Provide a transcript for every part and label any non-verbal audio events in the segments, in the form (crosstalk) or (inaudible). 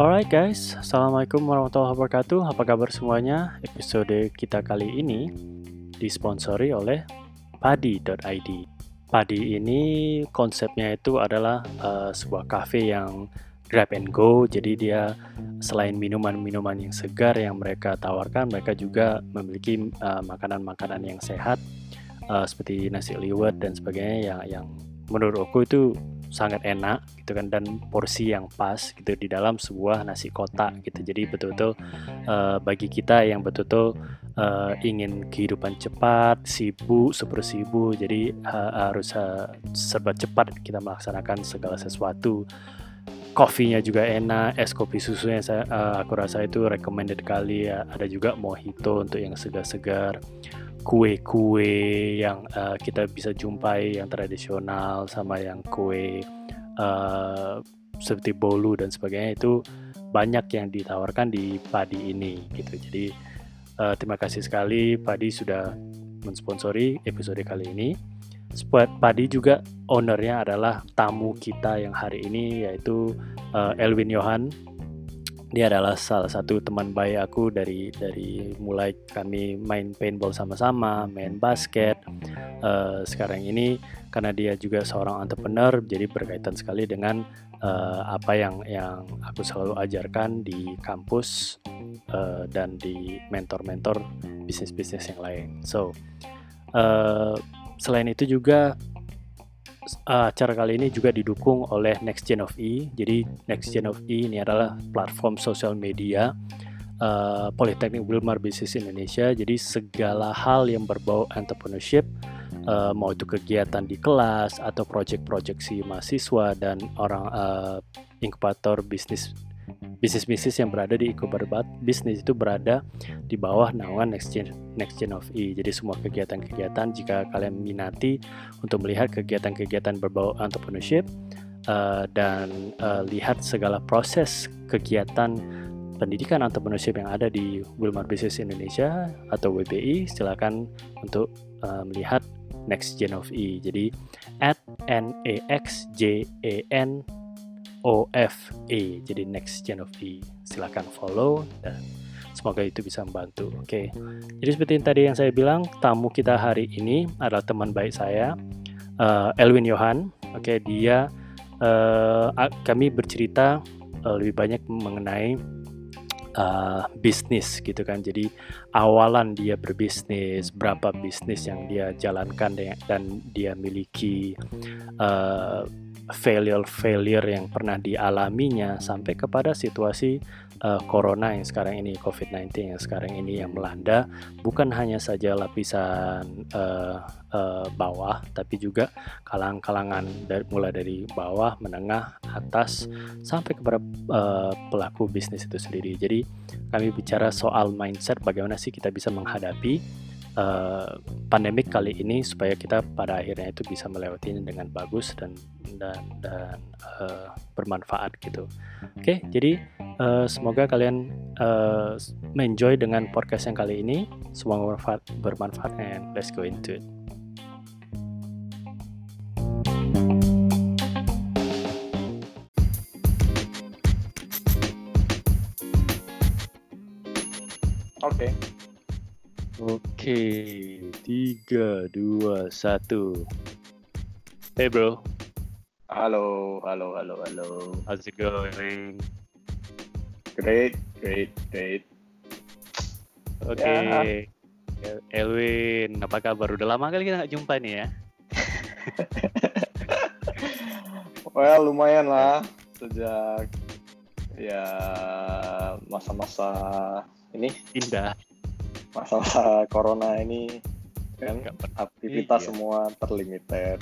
Alright guys, Assalamualaikum warahmatullahi wabarakatuh. Apa kabar semuanya? Episode kita kali ini disponsori oleh padi.id Padi ini konsepnya itu adalah uh, sebuah cafe yang grab and go. Jadi dia selain minuman-minuman yang segar yang mereka tawarkan Mereka juga memiliki uh, makanan-makanan uh, yang sehat uh, Seperti nasi liwet dan sebagainya yang, yang menurut aku itu sangat enak gitu kan dan porsi yang pas gitu di dalam sebuah nasi kotak gitu. Jadi betul-betul uh, bagi kita yang betul-betul uh, ingin kehidupan cepat sibuk super sibuk jadi uh, harus uh, serba cepat kita melaksanakan segala sesuatu. Kopinya juga enak es kopi susunya saya uh, aku rasa itu recommended kali ya. Ada juga mojito untuk yang segar-segar kue-kue yang uh, kita bisa jumpai yang tradisional sama yang kue uh, seperti bolu dan sebagainya itu banyak yang ditawarkan di padi ini gitu. Jadi uh, terima kasih sekali padi sudah mensponsori episode kali ini. Spot Padi juga ownernya adalah tamu kita yang hari ini yaitu uh, Elwin Johan dia adalah salah satu teman baik aku dari dari mulai kami main paintball sama-sama, main basket. Uh, sekarang ini karena dia juga seorang entrepreneur, jadi berkaitan sekali dengan uh, apa yang yang aku selalu ajarkan di kampus uh, dan di mentor-mentor bisnis-bisnis yang lain. So uh, selain itu juga uh, acara kali ini juga didukung oleh Next Gen of E. Jadi Next Gen of E ini adalah platform sosial media uh, Politeknik Wilmar Bisnis Indonesia. Jadi segala hal yang berbau entrepreneurship, uh, mau itu kegiatan di kelas atau project-project si mahasiswa dan orang uh, inkubator bisnis bisnis-bisnis yang berada di inkubator bisnis itu berada di bawah naungan Next Gen Next Gen of E. Jadi semua kegiatan-kegiatan jika kalian minati untuk melihat kegiatan-kegiatan berbau entrepreneurship uh, dan uh, lihat segala proses kegiatan pendidikan entrepreneurship yang ada di Wilmar Business Indonesia atau WBI, silakan untuk uh, melihat Next Gen of E. Jadi at N A X J A N OFE jadi Next Gen of E silahkan follow dan semoga itu bisa membantu oke? Okay. jadi seperti yang tadi yang saya bilang tamu kita hari ini adalah teman baik saya uh, Elwin Johan oke? Okay, dia uh, kami bercerita uh, lebih banyak mengenai uh, bisnis gitu kan. Jadi awalan dia berbisnis berapa bisnis yang dia jalankan dan dia miliki uh, failure-failure yang pernah dialaminya sampai kepada situasi uh, corona yang sekarang ini COVID-19 yang sekarang ini yang melanda bukan hanya saja lapisan uh, uh, bawah tapi juga kalang-kalangan dari, mulai dari bawah, menengah, atas sampai kepada uh, pelaku bisnis itu sendiri. Jadi kami bicara soal mindset bagaimana sih kita bisa menghadapi uh, pandemik kali ini supaya kita pada akhirnya itu bisa melewatinya dengan bagus dan dan dan uh, bermanfaat gitu. Oke, okay, jadi uh, semoga kalian uh, enjoy dengan podcast yang kali ini. Semoga bermanfaat, bermanfaat and let's go into it. Oke. Okay. Oke, tiga, dua, satu. Hey bro. Halo, halo, halo, halo. How's it going? Great, great, great. Oke, okay. Ya. Elwin, apa kabar? Udah lama kali kita nggak jumpa nih ya? (laughs) well, lumayan lah sejak ya masa-masa ini indah masalah (laughs) corona ini kan aktivitas iya. semua terlimited.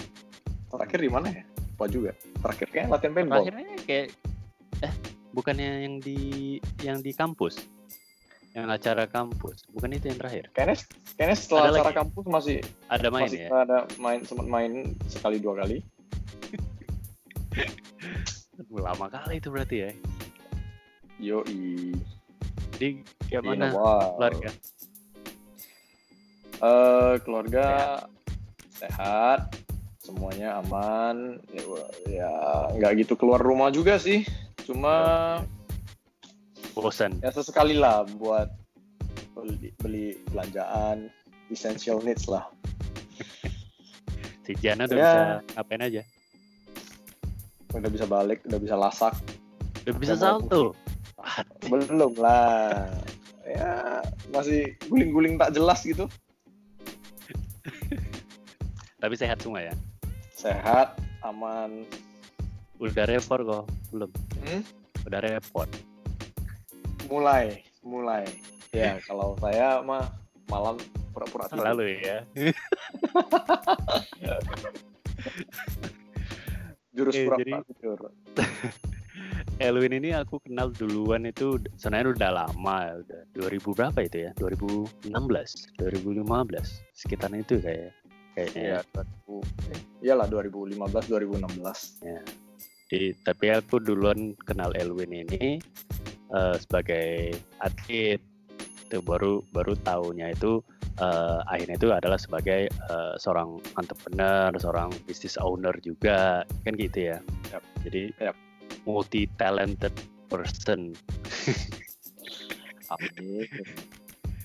Terakhir di mana ya? Apa juga? Terakhir kayak latihan paintball. Terakhirnya kayak eh bukannya yang di yang di kampus. Yang acara kampus, bukan itu yang terakhir. Kayaknya kayaknya setelah ada acara lagi. kampus masih ada main masih ya. Ada main sempat main sekali dua kali. (laughs) Lama kali itu berarti ya. Yo Jadi kayak mana keluarga? Uh, keluarga sehat. sehat, semuanya aman. Ya, ya nggak gitu keluar rumah juga sih. Cuma bosan ya sesekali lah buat beli, beli belanjaan essential needs lah. (laughs) Si Jana udah Ya. bisa ngapain aja? Udah bisa balik udah bisa lasak. Udah bisa salto. belum lah. Ya masih guling-guling tak jelas gitu tapi sehat semua ya? Sehat aman. Udah repot kok belum? Hmm? udah repot. Mulai mulai. Ya (laughs) kalau saya mah malam pura-pura tidur. lalu ya. (laughs) Jurus Eh, pura-pura jadi- tidur. (laughs) Elwin ini aku kenal duluan itu sebenarnya udah lama udah 2000 berapa itu ya? 2016 2015 sekitar itu kayak kayaknya ya 2000 eh, iyalah 2015 2016 Jadi, tapi aku duluan kenal Elwin ini eh, sebagai atlet itu baru baru tahunya itu eh, akhirnya itu adalah sebagai eh, seorang entrepreneur, seorang business owner juga kan gitu ya. Yap. Jadi Yap. multi talented person. (laughs)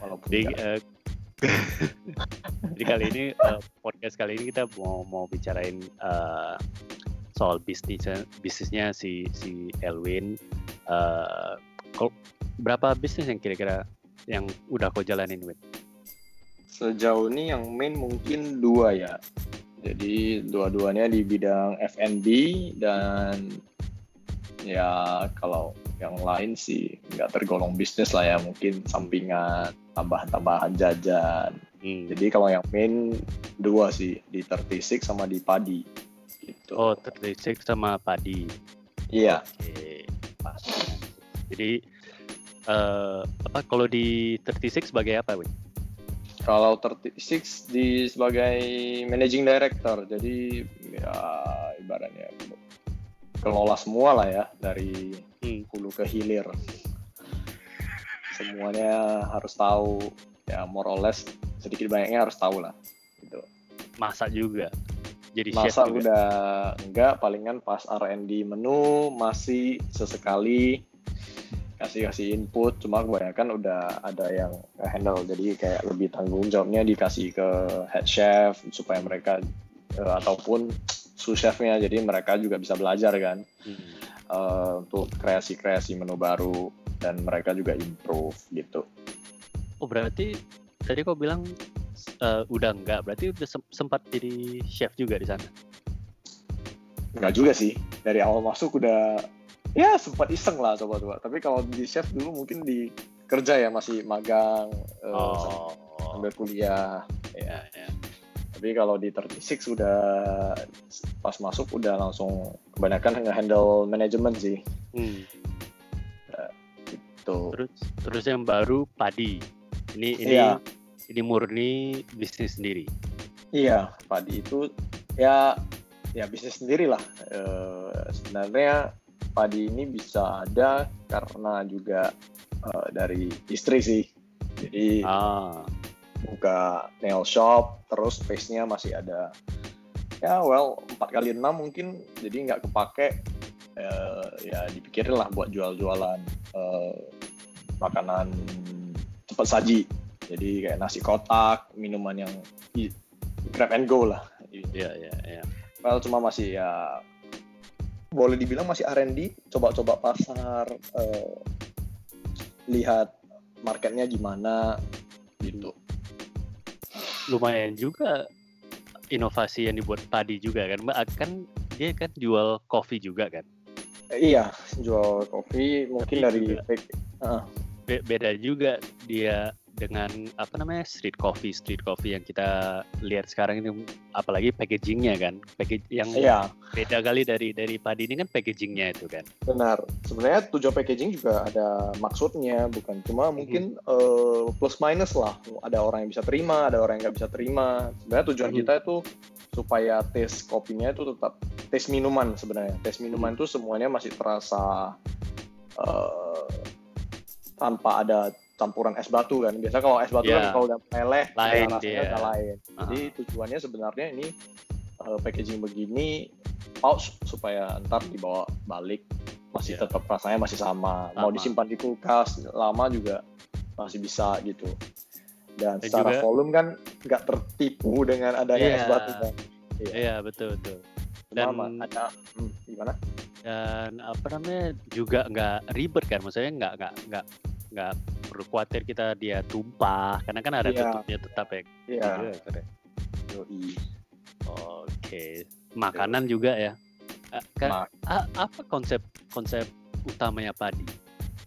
Walaupun Jadi, eh, (laughs) jadi kali ini eh, podcast kali ini kita mau mau bicarain eh, soal bisnisnya bisnisnya si si Elwin. Kok berapa bisnis yang kira-kira yang udah kau jalanin, Win? sejauh ini yang main mungkin dua ya jadi dua-duanya di bidang F&B dan ya kalau yang lain sih nggak tergolong bisnis lah ya mungkin sampingan tambahan-tambahan jajan Hmm. jadi kalau yang main dua sih di 36 sama di padi gitu Oh, 36 sama padi. iya Oke, pas. Jadi eh apa kalau di 36 sebagai apa, Win? Kalau 36 di sebagai managing director, jadi ya ibaratnya kelola semua lah ya dari Hmm. hulu ke hilir. Semuanya harus tahu ya more or less sedikit banyaknya harus tahu lah. Gitu. Masak juga. Jadi chef Masa juga. udah enggak palingan pas R&D menu masih sesekali kasih kasih input cuma kebanyakan udah ada yang handle jadi kayak lebih tanggung jawabnya dikasih ke head chef supaya mereka eh, ataupun sous chefnya jadi mereka juga bisa belajar kan Hmm. eh, untuk kreasi-kreasi menu baru dan mereka juga improve gitu Oh, berarti tadi kau bilang eh, udah enggak, berarti udah sem- sempat jadi chef juga di sana. Enggak juga sih dari awal masuk udah ya sempat iseng lah coba-coba tapi kalau di chef dulu mungkin di kerja ya masih magang eh, Oh. sambil kuliah Ya, ya. Tapi kalau di 36 udah pas masuk udah langsung kebanyakan nge-handle manajemen sih Hmm. tuh Terus terus yang baru padi. Ini ini Iya. ini murni bisnis sendiri. iya padi itu ya ya bisnis sendiri lah Eh, sebenarnya padi ini bisa ada karena juga eh, dari istri sih jadi Ah, buka nail shop terus space-nya masih ada. Ya well 4 kali 6 mungkin jadi nggak kepake. Eh, ya dipikirin lah buat jual-jualan eh, makanan cepat saji. Jadi kayak nasi kotak minuman yang grab and go lah. Ya ya ya. well cuma masih ya boleh dibilang masih R&D coba-coba pasar eh, lihat marketnya gimana. Gitu Lumayan juga inovasi yang dibuat padi juga kan. Mbak kan dia kan jual kopi juga kan. Iya, jual kopi mungkin Tapi dari juga-. Heeh. Be- beda juga dia dengan apa namanya street coffee street coffee yang kita lihat sekarang ini apalagi packagingnya kan package yang Iya, beda kali dari dari padi ini kan packagingnya itu kan benar. Sebenarnya tujuan packaging juga ada maksudnya, bukan cuma Mhm. mungkin eh, plus minus lah. Ada orang yang bisa terima, ada orang yang nggak bisa terima. Sebenarnya tujuan Mhm. kita itu supaya taste kopinya itu tetap taste minuman sebenarnya. Taste minuman itu semuanya masih terasa eh, tanpa ada campuran es batu kan. Biasa kalau es batu Iya. kan kalau udah meleleh, Lain ya rasanya udah lain. Jadi tujuannya sebenarnya ini uh, packaging begini pouch supaya ntar dibawa balik masih Iya. tetap rasanya masih sama. Mau Sama. disimpan di kulkas lama juga masih bisa gitu. Dan Dan secara juga- volume kan nggak tertipu dengan adanya Iya. es batu kan. Iya betul betul. Cuma Dan- ada hmm, gimana? Dan apa namanya juga nggak ribet kan, maksudnya nggak nggak nggak nggak perlu khawatir kita dia tumpah karena kan ada Iya. tutupnya tetap ya. Iya. Iya, keren. yoi. Oke, makanan juga ya. Kan- Ma- a- apa konsep konsep utamanya padi?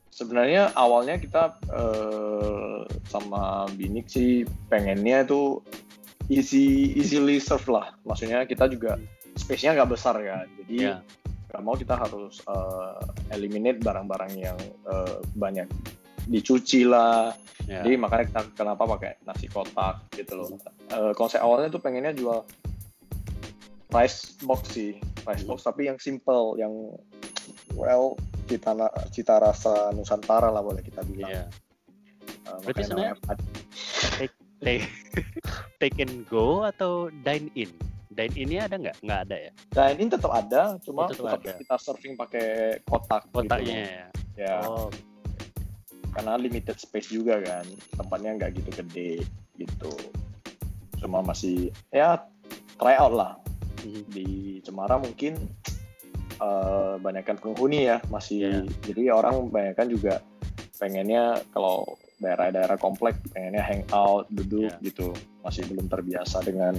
Sebenarnya awalnya kita eh, sama Binik sih pengennya itu easy easily serve lah. Maksudnya kita juga space-nya nggak besar kan. Jadi Iya. nggak mau kita harus eh, eliminate barang-barang yang eh, banyak dicuci lah. Ya. Jadi makanya kita kenapa pakai nasi kotak gitu loh. Eh, konsep awalnya tuh pengennya jual rice box sih, rice Hmm. box tapi yang simple, yang well cita cita rasa Nusantara lah boleh kita bilang. Iya. Eh, Berarti namanya pad- Take, (laughs) take and go atau dine in? Dine innya ada nggak? Nggak ada ya. Nah ini tetap ada, cuma Oh, tetap tetap ada. kita serving pakai kotak. gitu Kotaknya loh. ya. ya. Oh, karena limited space juga kan tempatnya nggak gitu gede gitu cuma masih ya try out lah mhm. di Cemara mungkin eh banyakkan penghuni ya masih Iya. jadi orang banyakkan juga pengennya kalau daerah-daerah komplek pengennya hangout duduk Iya. gitu masih belum terbiasa dengan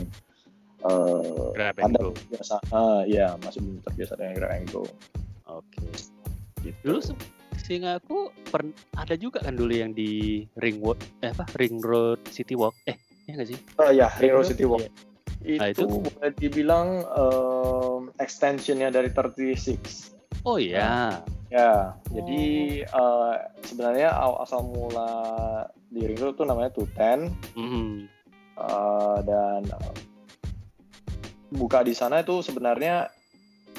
eh Grab and ada go. biasa ah ya masih belum terbiasa dengan grab and go Oke. gitu. Dulu se- seingat aku pern- ada juga kan dulu yang di Ring Road, eh apa Ring Road City Walk. Eh, ya nggak sih? Oh ya, Hero Road, City Walk. iya. Itu, Nah, itu- boleh dibilang em, extensionnya dari 36. Oh iya. Ya, Oh. jadi eh, sebenarnya asal mula di Ring Road tuh namanya 210 Mhm. eh, dan eh, buka di sana itu sebenarnya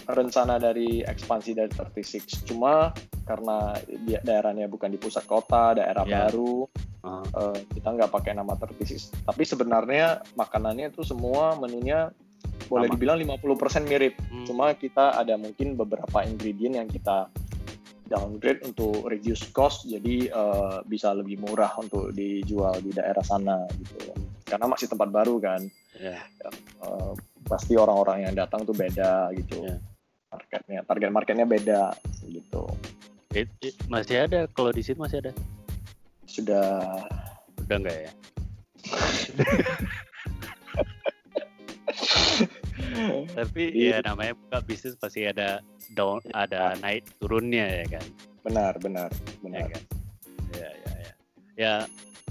rencana dari ekspansi dari 36. Cuma karena dia daerahnya bukan di pusat kota, daerah Ya. baru, Ah, eh, kita nggak pakai nama 36 tapi sebenarnya makanannya itu semua menunya boleh Sama. dibilang 50% mirip hmm. cuma kita ada mungkin beberapa ingredient yang kita downgrade untuk reduce cost jadi eh, bisa lebih murah untuk dijual di daerah sana gitu karena masih tempat baru kan ya. Eh, pasti orang-orang yang datang tuh beda gitu Ya. marketnya target marketnya beda gitu It- it- masih ada kalau di situ masih ada. sudah Udah nggak ya? (laughs) Tapi Iya. ya namanya buka bisnis pasti ada down, ada naik turunnya ya kan. benar benar Ya benar kan. Ya ya ya. Ya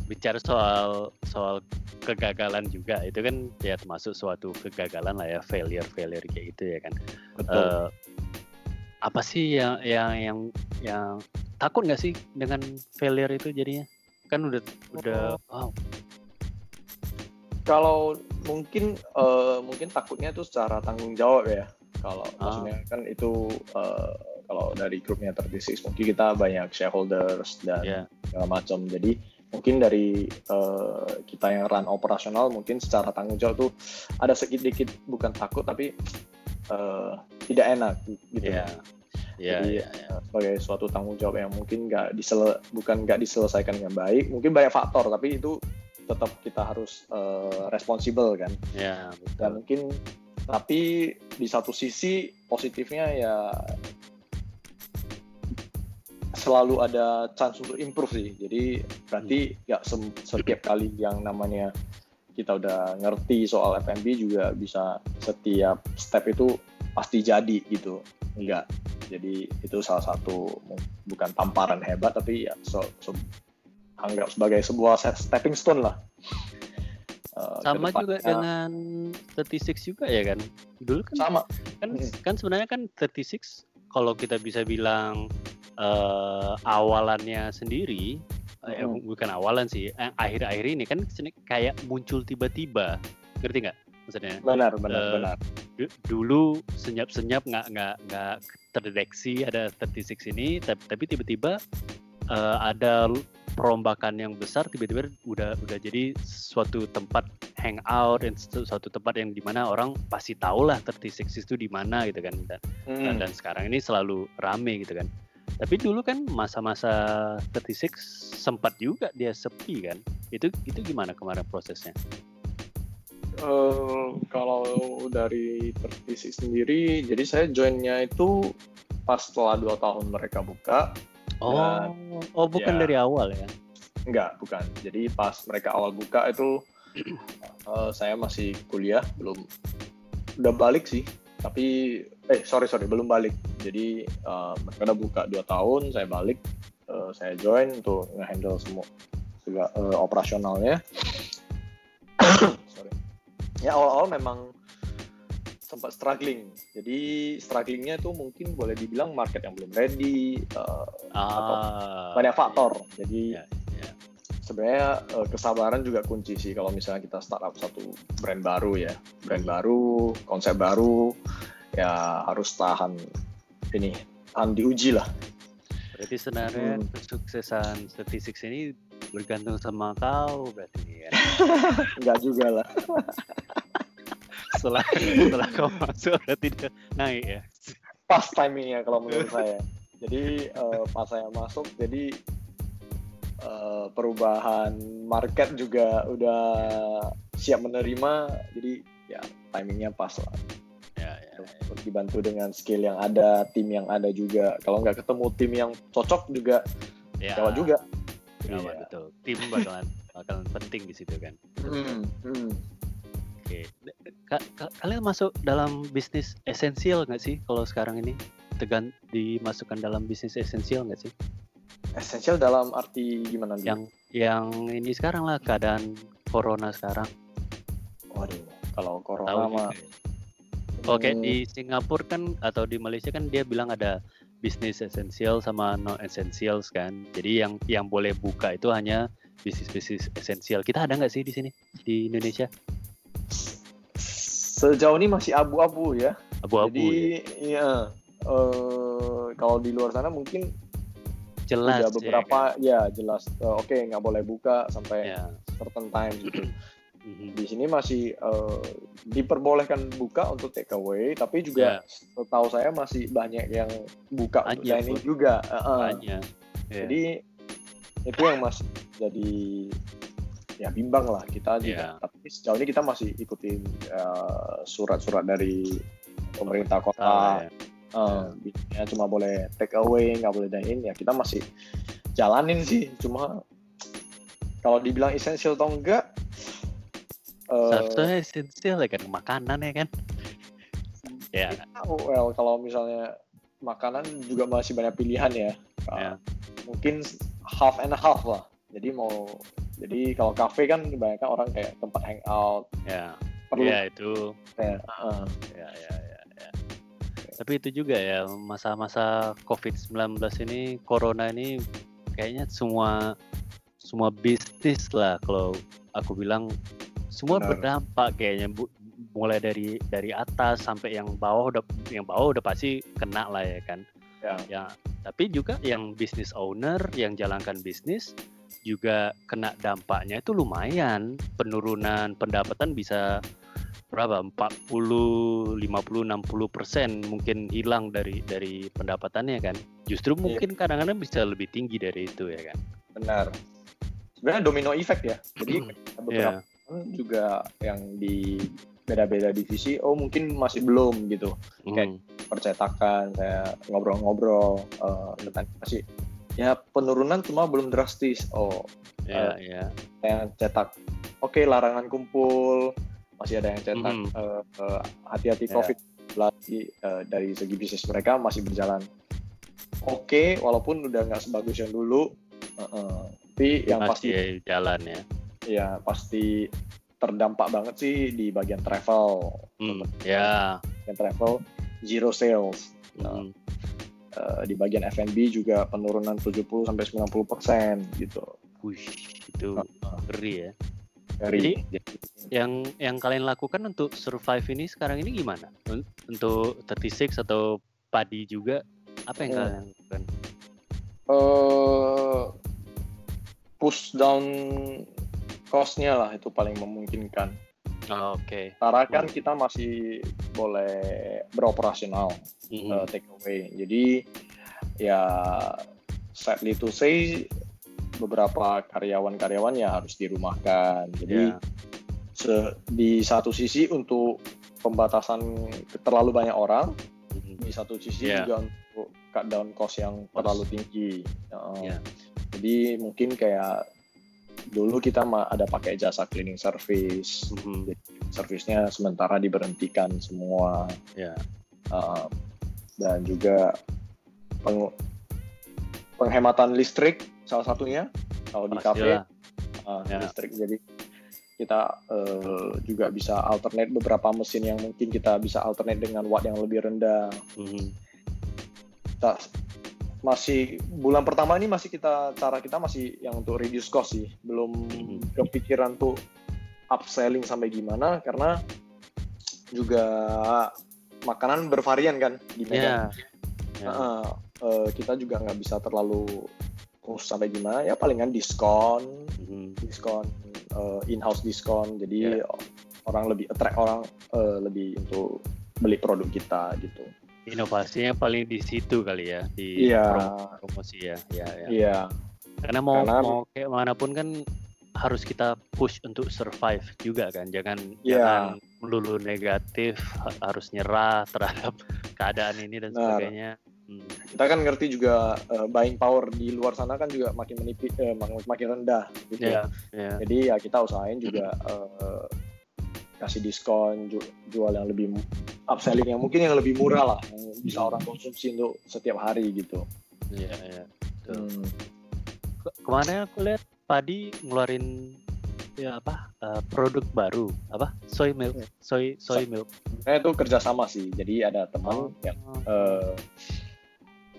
bicara soal soal kegagalan juga itu kan ya termasuk suatu kegagalan lah ya failure failure kayak gitu ya kan. betul Eh, apa sih yang yang yang yang takut nggak sih dengan failure itu jadinya? Kan udah udah wow. kalau mungkin eh, mungkin takutnya tuh secara tanggung jawab ya kalau Ah. maksudnya kan itu eh, kalau dari grupnya 36 mungkin kita banyak shareholders dan Ya. segala macam jadi mungkin dari eh, kita yang run operasional mungkin secara tanggung jawab tuh ada sedikit bukan takut tapi eh, tidak enak gitu Ya. Ya, Jadi, ya, ya. eh, sebagai suatu tanggung jawab yang mungkin nggak disele bukan nggak diselesaikan dengan baik mungkin banyak faktor tapi itu tetap kita harus eh, responsibel kan Ya, dan betul. mungkin tapi di satu sisi positifnya ya selalu ada chance untuk improve sih jadi berarti nggak sem- setiap kali yang namanya kita udah ngerti soal F&B juga bisa setiap step itu pasti jadi gitu. Enggak. Jadi itu salah satu bukan tamparan hebat tapi ya so, so- anggap sebagai sebuah stepping stone lah. Eh, Sama juga ke depannya. dengan 36 juga ya kan. Dulu kan sama. kan kan sebenarnya kan 36 kalau kita bisa bilang eh, awalannya sendiri eh, Mm. bukan awalan sih eh, akhir-akhir ini kan kayak muncul tiba-tiba. Ngerti nggak maksudnya? Benar benar Eh, benar. Du- dulu senyap-senyap nggak nggak nggak terdeteksi ada 36 ini tapi, tapi tiba-tiba eh, ada perombakan yang besar tiba-tiba udah udah jadi suatu tempat hangout dan suatu tempat yang di mana orang pasti tahu lah 36 itu di mana gitu kan. Dan, Hmm. dan sekarang ini selalu rame gitu kan tapi dulu kan masa-masa 36 sempat juga dia sepi kan itu itu gimana kemarin prosesnya Eh, kalau dari 36 sendiri, jadi saya joinnya itu pas setelah dua tahun mereka buka. oh Dan, oh bukan ya. dari awal ya Enggak, bukan. Jadi pas mereka awal buka itu (clears throat) eh, saya masih kuliah, belum udah balik sih. Tapi eh sorry sorry belum balik. Jadi eh, mereka udah buka dua tahun, saya balik, eh, saya join untuk ngehandle semua segala eh, operasionalnya. (coughs) sorry. Ya awal-awal memang sempat struggling. Jadi strugglingnya itu mungkin boleh dibilang market yang belum ready, eh, ah banyak faktor. Jadi ya, ya. Sebenarnya eh, kesabaran juga kunci sih kalau misalnya kita startup satu brand baru ya. Brand baru konsep baru ya harus tahan ini tahan diuji lah. Berarti sebenarnya Hmm. kesuksesan statistik ini bergantung sama kau berarti (laughs) kan enggak juga lah. Setelah setelah kau masuk berarti dia naik ya? Pas timingnya kalau menurut saya. Jadi eh, pas saya masuk jadi eh, perubahan market juga udah siap menerima jadi ya timingnya pas lah ya, ya, ya. Dibantu dengan skill yang ada, tim yang ada juga. Kalau nggak ketemu tim yang cocok juga, ya. gawat juga. Gawat, Iya. betul tim bakalan bakalan penting di situ kan Hmm, hmm. oke Ka- ka- kalian masuk dalam bisnis esensial nggak sih kalau sekarang ini tegan dimasukkan dalam bisnis esensial nggak sih Esensial dalam arti gimana? Yang yang ini sekarang lah keadaan corona sekarang waduh, kalau corona tahu mah ya? Kayak hmm, di Singapura kan atau di Malaysia kan dia bilang ada bisnis esensial sama non essentials kan. Jadi yang yang boleh buka itu hanya bisnis-bisnis esensial. Kita ada nggak sih di sini di Indonesia? sejauh ini masih abu-abu ya. Abu-abu Jadi ya. iya, eh, kalau di luar sana mungkin Jelas udah ya beberapa kan? ya, jelas. Eh, Oke nggak boleh buka sampai Ya. certain time gitu. Mhm. Di sini masih eh, diperbolehkan buka untuk take away, tapi juga Ya. setahu saya masih banyak yang buka untuk Banyak, dining juga. Heeh. Banyak. Ya. Jadi itu yang masih jadi ya bimbang lah kita juga. Iya. Tapi sejauh ini kita masih ikutin eh, surat-surat dari pemerintah Tahu kota. ya. Eh, bisnisnya cuma boleh take away, nggak boleh dine in. Ya kita masih jalanin sih. Cuma kalau dibilang esensial atau enggak, eh, Seharusnya esensial ya kan makanan ya kan. Ya. well kalau misalnya makanan juga masih banyak pilihan ya. Ya. Mungkin half and half lah. Jadi mau jadi kalau kafe kan kebanyakan orang kayak tempat hangout Ya. perlu Ya itu. ya, heeh. Ya, ya, ya, ya. Tapi itu juga ya masa-masa COVID-19 ini, corona ini kayaknya semua semua bisnis lah kalau aku bilang semua Benar. berdampak kayaknya Bu- mulai dari dari atas sampai yang bawah udah yang bawah udah pasti kena lah ya kan. Ya. Ya, tapi juga yang business owner yang jalankan bisnis juga kena dampaknya itu lumayan penurunan pendapatan bisa berapa 40 50 60 persen mungkin hilang dari dari pendapatannya kan justru Iya. mungkin kadang-kadang bisa lebih tinggi dari itu ya kan benar. Sebenarnya domino effect ya. Jadi ya beberapa orang juga yang di beda-beda divisi, oh mungkin masih belum gitu. Hmm. percetakan saya ngobrol-ngobrol eh, tentang masih ya penurunan cuma belum drastis oh ya ya saya cetak oke larangan kumpul masih ada yang cetak Mhm. eh, eh, hati-hati Ya. covid lagi eh, dari segi bisnis mereka masih berjalan oke walaupun udah nggak sebagus yang dulu. Eh, eh, tapi yang masih pasti jalan ya. Ya pasti terdampak banget sih di bagian travel. Hmm, ya. Bagian travel zero sales. Nah, Hmm. Eh, di bagian F&B juga penurunan 70 sampai 90 persen gitu. Wih, itu ngeri ya dari yang yang kalian lakukan untuk survive ini sekarang ini gimana? Un- Untuk 36 atau padi juga apa yang Hmm. kalian lakukan? eh push down cost-nya lah itu paling memungkinkan Oh, Oke. Okay. Sementara kan kita masih boleh beroperasional Mhm. uh, take away. Jadi ya sadly to say beberapa karyawan-karyawan ya harus dirumahkan. Jadi Ya. se- di satu sisi untuk pembatasan terlalu banyak orang, Mhm. di satu sisi Ya. juga untuk cut down cost yang terlalu tinggi. Uh, Ya. Jadi mungkin kayak dulu kita ada pakai jasa cleaning service, Mhm. servisnya sementara diberhentikan semua. Ya. Uh, dan juga peng- penghematan listrik salah satunya kalau di kafe uh, Ya. listrik jadi kita uh, juga bisa alternate beberapa mesin yang mungkin kita bisa alternate dengan watt yang lebih rendah Mhm. kita masih bulan pertama ini masih kita cara kita masih yang untuk reduce cost sih belum Mhm. kepikiran tuh upselling sampai gimana karena juga makanan bervarian kan di Medan. Ya. Ya. Heeh, eh, kita juga nggak bisa terlalu terus sampai gimana ya palingan diskon Mhm. diskon eh, in-house diskon jadi Ya. orang lebih attract orang eh, lebih untuk beli produk kita gitu Inovasinya paling di situ kali ya di prom- promosi ya. Ya, ya. iya Karena mau Karena- mau kayak mana pun kan harus kita push untuk survive juga kan. Jangan Iya. jangan melulu negatif, ha- harus nyerah terhadap (laughs) keadaan ini dan Benar. sebagainya. Hmm. kita kan ngerti juga eh, buying power di luar sana kan juga makin menipis eh, mak- makin rendah gitu Ya, ya. jadi ya kita usahain juga eh, kasih diskon ju- jual yang lebih upselling yang mungkin yang lebih murah lah yang bisa orang konsumsi untuk setiap hari gitu Iya, iya. Betul. Hmm. Ke- Kemarin aku lihat Padi ngeluarin ya apa eh, produk baru apa soy milk soy soy milk Nah, itu kerjasama sih jadi ada teman yang eh,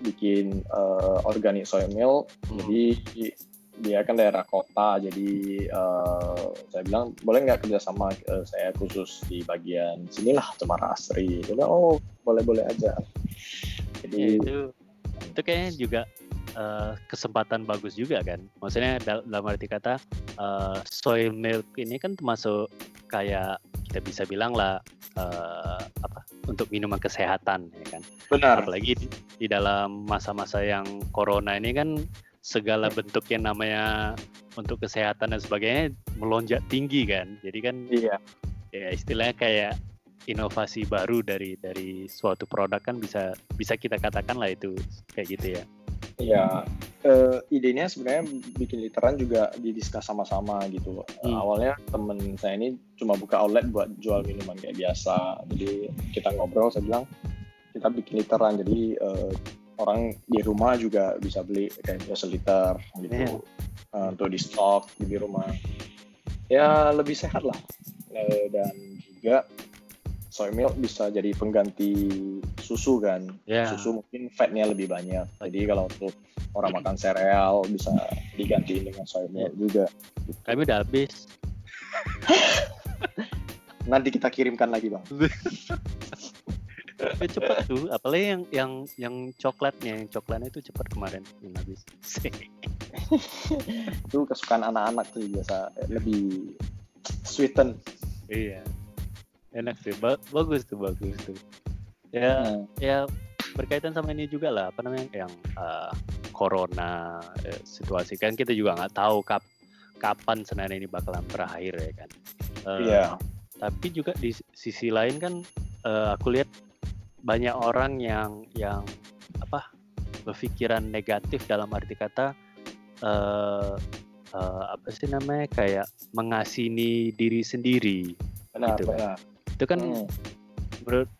bikin eh, organic soy milk. Hmm. jadi dia kan daerah kota jadi eh, saya bilang boleh nggak kerjasama Eh, saya khusus di bagian sinilah Cemara Asri. Dia bilang oh boleh boleh aja Ya, jadi itu itu kayaknya juga eh, kesempatan bagus juga kan. Maksudnya dal- dalam arti kata eh, soy milk ini kan termasuk kayak kita bisa bilang lah eh, apa untuk minuman kesehatan ya kan. Benar. Apalagi di, di dalam masa-masa yang corona ini kan segala bentuk yang namanya untuk kesehatan dan sebagainya melonjak tinggi kan. Jadi kan iya. ya istilahnya kayak inovasi baru dari dari suatu produk kan bisa bisa kita katakan lah itu kayak gitu ya Iya, eh, idenya sebenarnya bikin literan juga didiskus sama-sama gitu. Hmm. awalnya temen saya ini cuma buka outlet buat jual minuman kayak biasa. Jadi kita ngobrol, saya bilang kita bikin literan. Jadi eh, orang di rumah juga bisa beli kayak biasa liter gitu Iya. Eh, untuk di stok di rumah. Ya lebih sehat lah. Eh, dan juga soy milk bisa jadi pengganti susu kan. Ya. Susu mungkin fatnya lebih banyak. Jadi kalau untuk orang makan sereal bisa digantiin dengan soy milk juga. kami udah habis. (laughs) Nanti kita kirimkan lagi bang. Tapi cepet tuh. Apalagi yang yang yang coklatnya. Yang coklatnya itu cepet kemarin. Yang habis. (laughs) Itu kesukaan anak-anak tuh biasa. Lebih sweeten. iya enak sih Ba- bagus tuh bagus tuh. Ya Nah, ya berkaitan sama ini juga lah apa namanya yang eh, corona eh, situasi. Kan kita juga nggak tahu kap kapan sebenarnya ini bakalan berakhir ya kan. Eh, Iya. tapi juga di sisi lain kan eh, aku lihat banyak orang yang yang apa berpikiran negatif dalam arti kata eh eh, apa sih namanya kayak mengasini diri sendiri. Benar gitu kan. Itu kan Hmm. menurut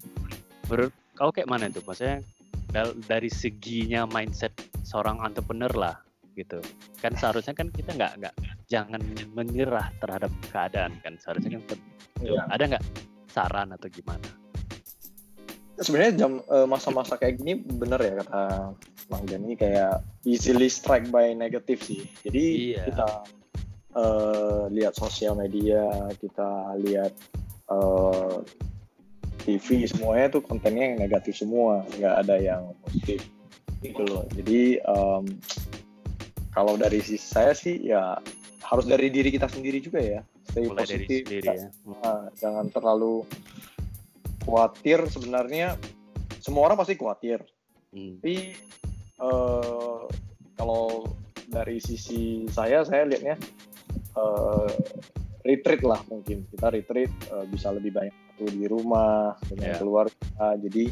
menurut kau kayak mana tuh maksudnya dal- dari seginya mindset seorang entrepreneur lah gitu kan seharusnya kan kita nggak nggak jangan menyerah terhadap keadaan kan seharusnya kan Iya. ada nggak saran atau gimana Sebenarnya jam eh, masa-masa kayak gini bener ya kata Bang Denny kayak easily strike by negatif sih. Jadi Iya. kita eh, lihat sosial media, kita lihat eh, TV semuanya tuh kontennya yang negatif semua, nggak ada yang positif gitu loh. Jadi em, kalau dari sisi saya sih ya harus dari diri kita sendiri juga ya. stay mulai dari positif sendiri nggak- ya nah, jangan terlalu khawatir sebenarnya semua orang pasti khawatir Hmm. tapi eh, kalau dari sisi saya saya lihatnya eh, retreat lah mungkin kita retreat eh, bisa lebih banyak waktu di rumah dengan Ya. keluarga jadi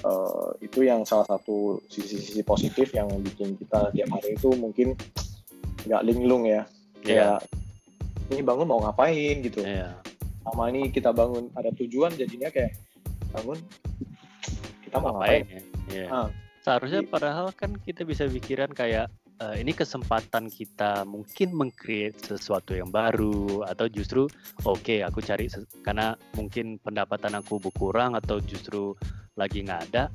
eh, itu yang salah satu sisi-sisi positif yang bikin kita tiap hari itu mungkin nggak linglung ya Iya. kayak ini bangun mau ngapain gitu Iya. sama ini kita bangun ada tujuan jadinya kayak bangun kita mau ngapain ngapain ya Iya. Ah. seharusnya Jadi- padahal kan kita bisa pikiran kayak eh, ini kesempatan kita mungkin mengcreate sesuatu yang baru atau justru oke aku cari karena mungkin pendapatan aku berkurang atau justru lagi nggak ada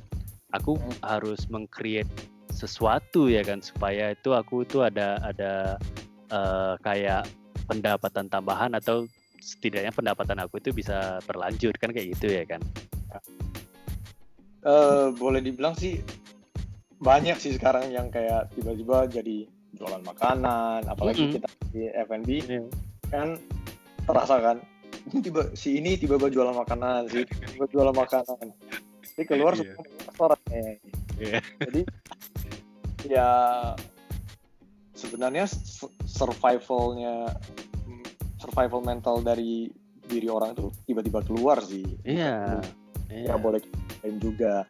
aku Hmm. harus mengcreate sesuatu ya kan supaya itu aku itu ada ada eh, kayak pendapatan tambahan atau setidaknya pendapatan aku itu bisa berlanjut kan kayak gitu ya kan Eh, boleh dibilang sih banyak sih sekarang yang kayak tiba-tiba jadi jualan makanan, apalagi Mm-mm. kita di F&B Iya. kan terasa kan tiba si ini tiba-tiba jualan makanan, si tiba-tiba jualan makanan. Jadi keluar Iya. semua dari restorannya. Iya. Jadi ya sebenarnya su- survivalnya survival mental dari diri orang itu tiba-tiba keluar sih. iya ya iya. boleh lain juga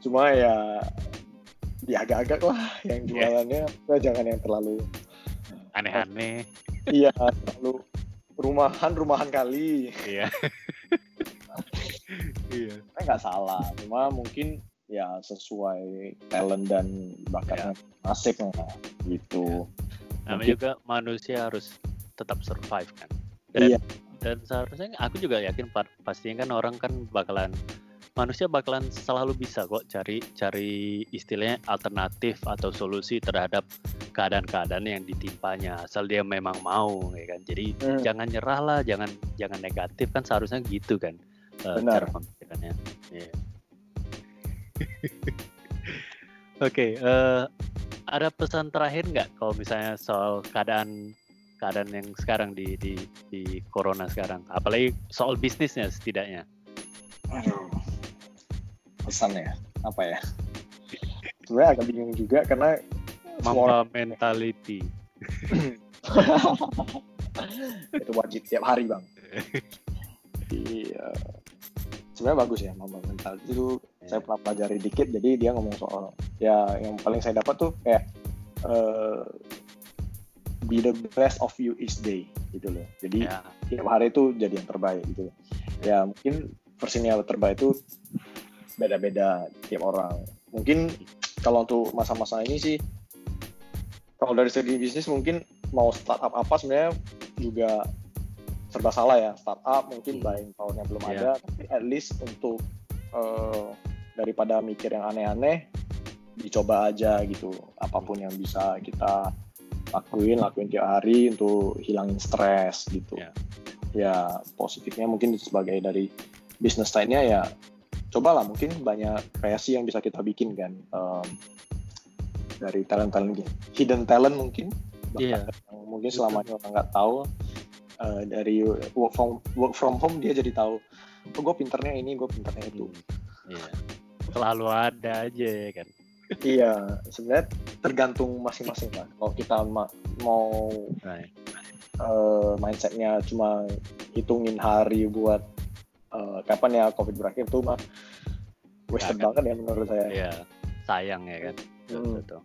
cuma ya ya agak-agak lah yang Iya. jualannya. Ya jangan yang terlalu aneh-aneh. Iya terlalu rumahan rumahan kali. Iya. Iya. Kan nggak salah. Cuma mungkin ya sesuai talent dan bakatnya nasib lah, gitu. Namanya Mungkin- juga manusia harus tetap survive kan? Dan iya. dan seharusnya aku juga yakin pa- pastinya kan orang kan bakalan manusia bakalan selalu bisa kok cari cari istilahnya alternatif atau solusi terhadap keadaan-keadaan yang ditimpanya asal dia memang mau ya kan jadi Hmm. jangan nyerah lah jangan jangan negatif kan seharusnya gitu kan eh, Benar. cara pemikirannya Iya. (laughs) oke eh, ada pesan terakhir nggak kalau misalnya soal keadaan keadaan yang sekarang di di di corona sekarang apalagi soal bisnisnya setidaknya Aduh. Pesan ya? Apa ya? Sebenarnya agak bingung juga karena semua mamba mentality. (laughs) Itu wajib tiap hari bang. Iya. Sebenarnya bagus ya mama mental itu. Iya. saya pernah pelajari dikit jadi dia ngomong soal ya yang paling saya dapat tuh kayak eh, be the best of you each day gitu loh. Jadi ya tiap hari itu jadi yang terbaik gitu ya mungkin versinya terbaik itu beda-beda tiap orang mungkin kalau untuk masa-masa ini sih kalau dari segi bisnis mungkin mau startup apa sebenarnya juga serba salah ya startup mungkin Hmm. buying powernya belum Iya. ada tapi at least untuk eh, daripada mikir yang aneh-aneh dicoba aja gitu apa pun yang bisa kita lakuin lakuin tiap hari untuk hilangin stres gitu Iya. ya positifnya mungkin sebagai dari bisnis side-nya ya cobalah mungkin banyak kreasi yang bisa kita bikin kan Em, dari talent talent hidden talent mungkin Iya. bakat yang mungkin selama ini orang nggak tahu eh, dari work from work from home dia jadi tahu oh gue pinternya ini gue pinternya itu Iya. selalu ada aja ya kan iya sebenarnya tergantung masing-masing lah kalau kita ma- mau Right. eh, mindsetnya cuma hitungin hari buat eh, kapan ya covid berakhir tuh mah wasted Nggak banget ya menurut saya Iya, sayang ya kan. Betul, Hmm. betul.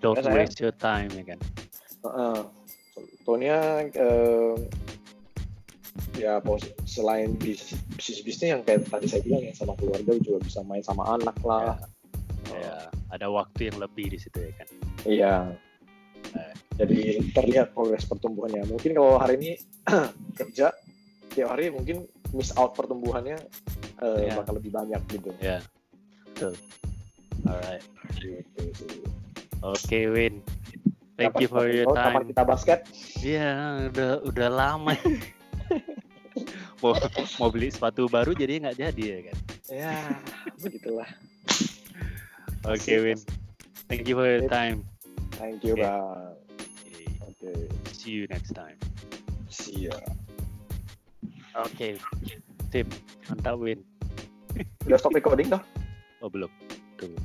Don't Ya, waste your time ya kan. Contohnya eh, ya selain bis- bisnis bisnis yang kayak tadi saya bilang ya sama keluarga juga bisa main sama anak lah Ya, ada waktu yang lebih di situ ya kan. iya Eh. jadi terlihat progres pertumbuhannya mungkin kalau hari ini (clears throat) kerja tiap hari mungkin miss out pertumbuhannya eh, Iya. bakal lebih banyak gitu Ya. Betul. Alright. Oke, Win. Thank Kapan- you for your kapan time. kita basket Iya, udah udah lama. (laughs) mau mau beli sepatu baru jadi nggak jadi ya kan. ya begitulah Oke, Win. Thank you for your time. thank you Oke. bang Okay. oke See you next time. see ya Oke. Sip. Mantap Win. Udah stop recording dah. Oh belum. Tunggu.